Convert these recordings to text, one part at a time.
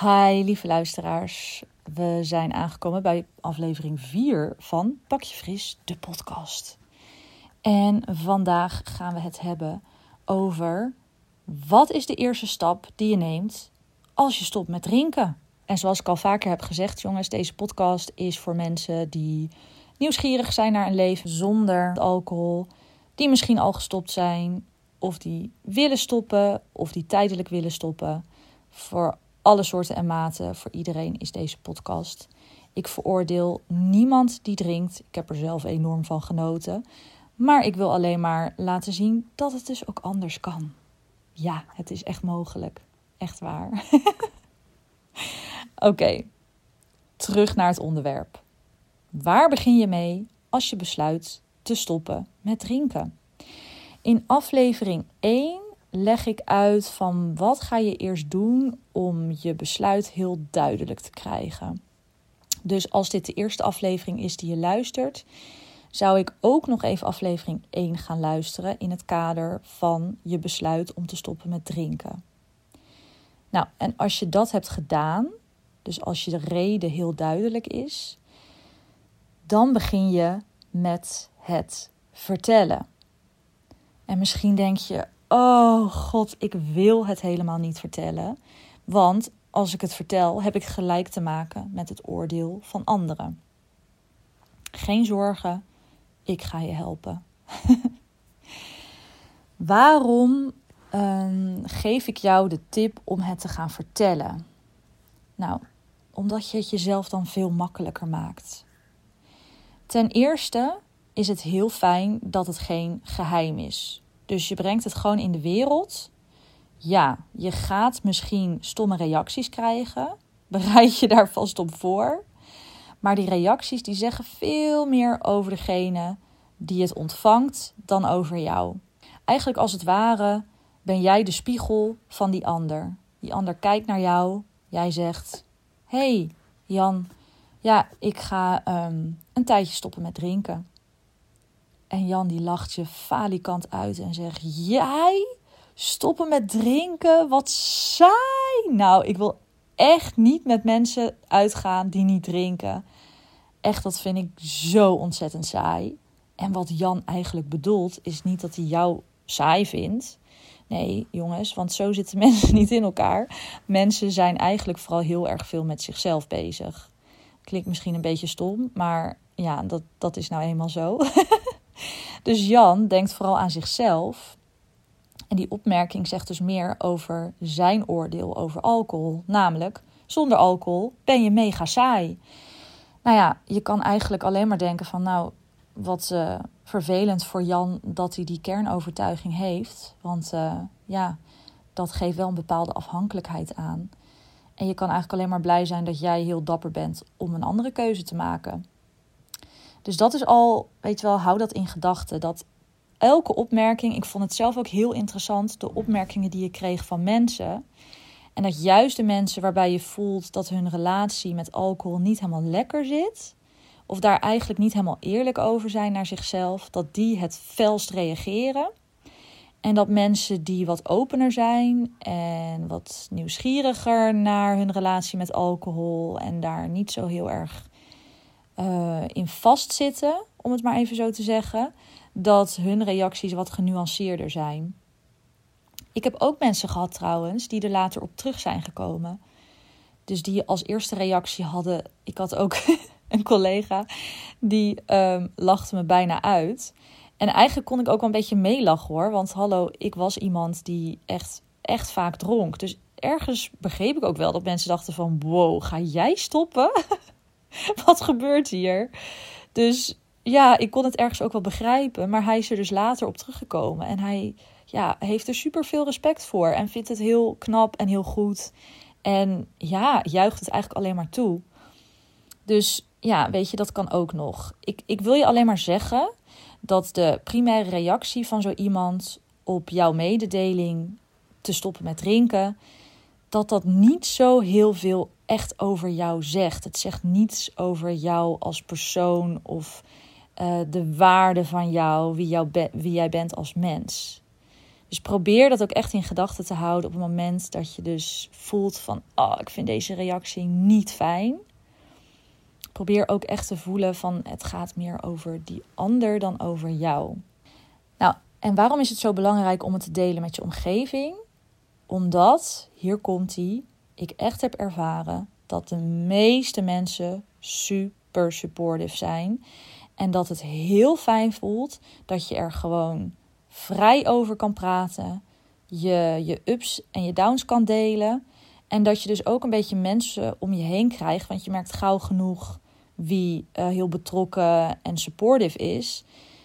Hi, lieve luisteraars. We zijn aangekomen bij aflevering 4 van Pakje Fris, de podcast. En vandaag gaan we het hebben over wat is de eerste stap die je neemt als je stopt met drinken. En zoals ik al vaker heb gezegd, jongens, deze podcast is voor mensen die nieuwsgierig zijn naar een leven zonder alcohol, die misschien al gestopt zijn, of die willen stoppen, of die tijdelijk willen stoppen. Voor alle soorten en maten, voor iedereen is deze podcast. Ik veroordeel niemand die drinkt. Ik heb er zelf enorm van genoten. Maar ik wil alleen maar laten zien dat het dus ook anders kan. Ja, het is echt mogelijk. Echt waar. Oké, terug naar het onderwerp. Waar begin je mee als je besluit te stoppen met drinken? In aflevering 1 leg ik uit van wat ga je eerst doen om je besluit heel duidelijk te krijgen. Dus als dit de eerste aflevering is die je luistert, zou ik ook nog even aflevering 1 gaan luisteren in het kader van je besluit om te stoppen met drinken. Nou, en als je dat hebt gedaan, dus als je de reden heel duidelijk is, dan begin je met het vertellen. En misschien denk je, oh god, ik wil het helemaal niet vertellen. Want als ik het vertel, heb ik gelijk te maken met het oordeel van anderen. Geen zorgen, ik ga je helpen. Waarom um, geef ik jou de tip om het te gaan vertellen? Nou, omdat je het jezelf dan veel makkelijker maakt. Ten eerste is het heel fijn dat het geen geheim is. Dus je brengt het gewoon in de wereld. Ja, je gaat misschien stomme reacties krijgen. Bereid je daar vast op voor. Maar die reacties die zeggen veel meer over degene die het ontvangt dan over jou. Eigenlijk als het ware ben jij de spiegel van die ander. Die ander kijkt naar jou. Jij zegt: hey, Jan, ja, ik ga um, een tijdje stoppen met drinken. En Jan die lacht je falikant uit en zegt: Jij stoppen met drinken? Wat saai! Nou, ik wil echt niet met mensen uitgaan die niet drinken. Echt, dat vind ik zo ontzettend saai. En wat Jan eigenlijk bedoelt, is niet dat hij jou saai vindt. Nee, jongens, want zo zitten mensen niet in elkaar. Mensen zijn eigenlijk vooral heel erg veel met zichzelf bezig. Klinkt misschien een beetje stom, maar ja, dat, dat is nou eenmaal zo. Dus Jan denkt vooral aan zichzelf. En die opmerking zegt dus meer over zijn oordeel over alcohol. Namelijk, zonder alcohol ben je mega saai. Nou ja, je kan eigenlijk alleen maar denken van nou, wat uh, vervelend voor Jan dat hij die kernovertuiging heeft. Want uh, ja, dat geeft wel een bepaalde afhankelijkheid aan. En je kan eigenlijk alleen maar blij zijn dat jij heel dapper bent om een andere keuze te maken. Dus dat is al, weet je wel, hou dat in gedachten. Dat elke opmerking, ik vond het zelf ook heel interessant, de opmerkingen die je kreeg van mensen. En dat juist de mensen waarbij je voelt dat hun relatie met alcohol niet helemaal lekker zit, of daar eigenlijk niet helemaal eerlijk over zijn naar zichzelf, dat die het felst reageren. En dat mensen die wat opener zijn en wat nieuwsgieriger naar hun relatie met alcohol en daar niet zo heel erg uh, in vastzitten, om het maar even zo te zeggen, dat hun reacties wat genuanceerder zijn. Ik heb ook mensen gehad trouwens die er later op terug zijn gekomen. Dus die als eerste reactie hadden. Ik had ook een collega die um, lachte me bijna uit. En eigenlijk kon ik ook wel een beetje meelachen hoor. Want hallo, ik was iemand die echt, echt vaak dronk. Dus ergens begreep ik ook wel dat mensen dachten van... wow, ga jij stoppen? wat gebeurt hier? Dus ja, ik kon het ergens ook wel begrijpen. Maar hij is er dus later op teruggekomen. En hij ja, heeft er super veel respect voor. En vindt het heel knap en heel goed. En ja, juicht het eigenlijk alleen maar toe. Dus ja, weet je, dat kan ook nog. Ik, ik wil je alleen maar zeggen dat de primaire reactie van zo iemand op jouw mededeling te stoppen met drinken, dat dat niet zo heel veel echt over jou zegt. Het zegt niets over jou als persoon of uh, de waarde van jou wie, wie jij bent als mens. Dus probeer dat ook echt in gedachten te houden op het moment dat je dus voelt van, oh, ik vind deze reactie niet fijn. Probeer ook echt te voelen van, het gaat meer over die ander dan over jou. Nou, en waarom is het zo belangrijk om het te delen met je omgeving? Omdat, hier komt ie, ik echt heb ervaren dat de meeste mensen super supportive zijn. En dat het heel fijn voelt dat je er gewoon vrij over kan praten. Je, je ups en je downs kan delen. En dat je dus ook een beetje mensen om je heen krijgt. Want je merkt gauw genoeg wie uh, heel betrokken en supportive is.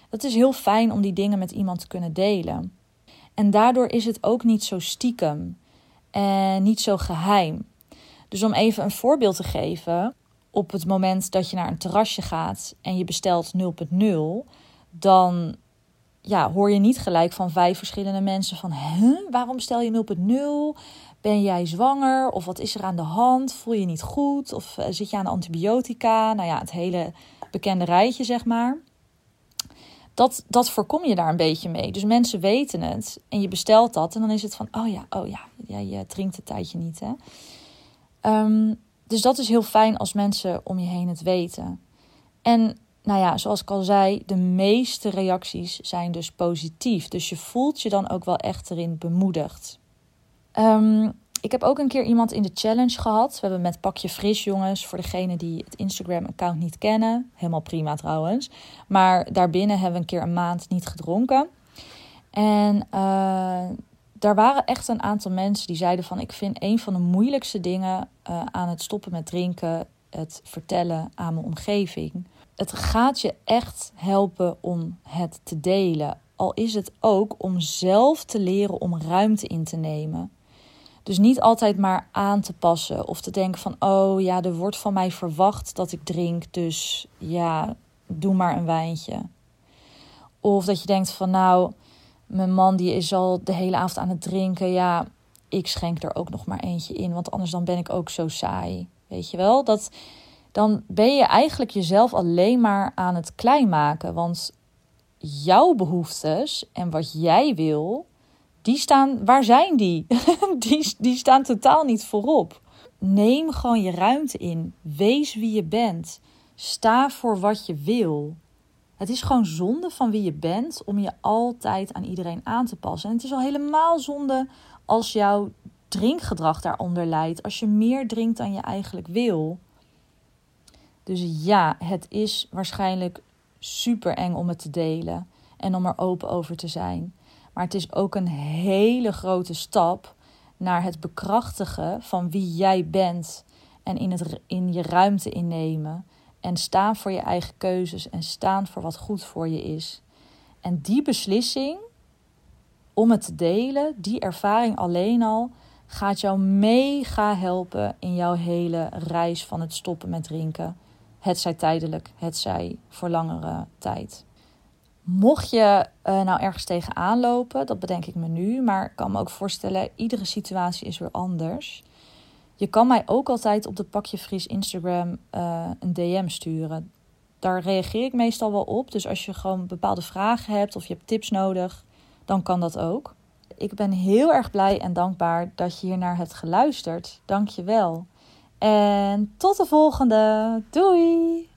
Het is heel fijn om die dingen met iemand te kunnen delen. En daardoor is het ook niet zo stiekem en niet zo geheim. Dus om even een voorbeeld te geven, op het moment dat je naar een terrasje gaat en je bestelt 0.0, dan ja, hoor je niet gelijk van vijf verschillende mensen van, waarom stel je 0.0? Ben jij zwanger? Of wat is er aan de hand? Voel je niet goed? Of uh, zit je aan antibiotica? Nou ja, het hele bekende rijtje, zeg maar. Dat, dat voorkom je daar een beetje mee. Dus mensen weten het en je bestelt dat en dan is het van, oh ja, oh ja, je drinkt een tijdje niet, hè. Um, dus dat is heel fijn als mensen om je heen het weten. En nou ja, zoals ik al zei, de meeste reacties zijn dus positief. Dus je voelt je dan ook wel echt erin bemoedigd. Um, ik heb ook een keer iemand in de challenge gehad. We hebben met Pakje Fris, jongens, voor degene die het Instagram-account niet kennen. Helemaal prima trouwens. Maar daarbinnen hebben we een keer een maand niet gedronken. En uh, daar waren echt een aantal mensen die zeiden van... ik vind een van de moeilijkste dingen uh, aan het stoppen met drinken... het vertellen aan mijn omgeving. Het gaat je echt helpen om het te delen. Al is het ook om zelf te leren om ruimte in te nemen. Dus niet altijd maar aan te passen of te denken van... oh ja, er wordt van mij verwacht dat ik drink, dus ja, doe maar een wijntje. Of dat je denkt van nou mijn man die is al de hele avond aan het drinken. Ja, ik schenk er ook nog maar eentje in, want anders dan ben ik ook zo saai. Weet je wel? Dat, dan ben je eigenlijk jezelf alleen maar aan het klein maken. Want jouw behoeftes en wat jij wil, die staan, waar zijn die? die, die staan totaal niet voorop. Neem gewoon je ruimte in. Wees wie je bent. Sta voor wat je wil. Het is gewoon zonde van wie je bent om je altijd aan iedereen aan te passen. En het is al helemaal zonde als jouw drinkgedrag daaronder leidt. Als je meer drinkt dan je eigenlijk wil. Dus ja, het is waarschijnlijk super eng om het te delen en om er open over te zijn. Maar het is ook een hele grote stap naar het bekrachtigen van wie jij bent en in, het, in je ruimte innemen en staan voor je eigen keuzes en staan voor wat goed voor je is. En die beslissing om het te delen, die ervaring alleen al, gaat jou mega helpen in jouw hele reis van het stoppen met drinken. Het zij tijdelijk, het zij voor langere tijd. Mocht je uh, nou ergens tegenaan lopen, dat bedenk ik me nu, maar ik kan me ook voorstellen, iedere situatie is weer anders. Je kan mij ook altijd op de Pakje Fris Instagram uh, een DM sturen. Daar reageer ik meestal wel op. Dus als je gewoon bepaalde vragen hebt of je hebt tips nodig, dan kan dat ook. Ik ben heel erg blij en dankbaar dat je hier naar hebt geluisterd. Dank je wel. En tot de volgende. Doei!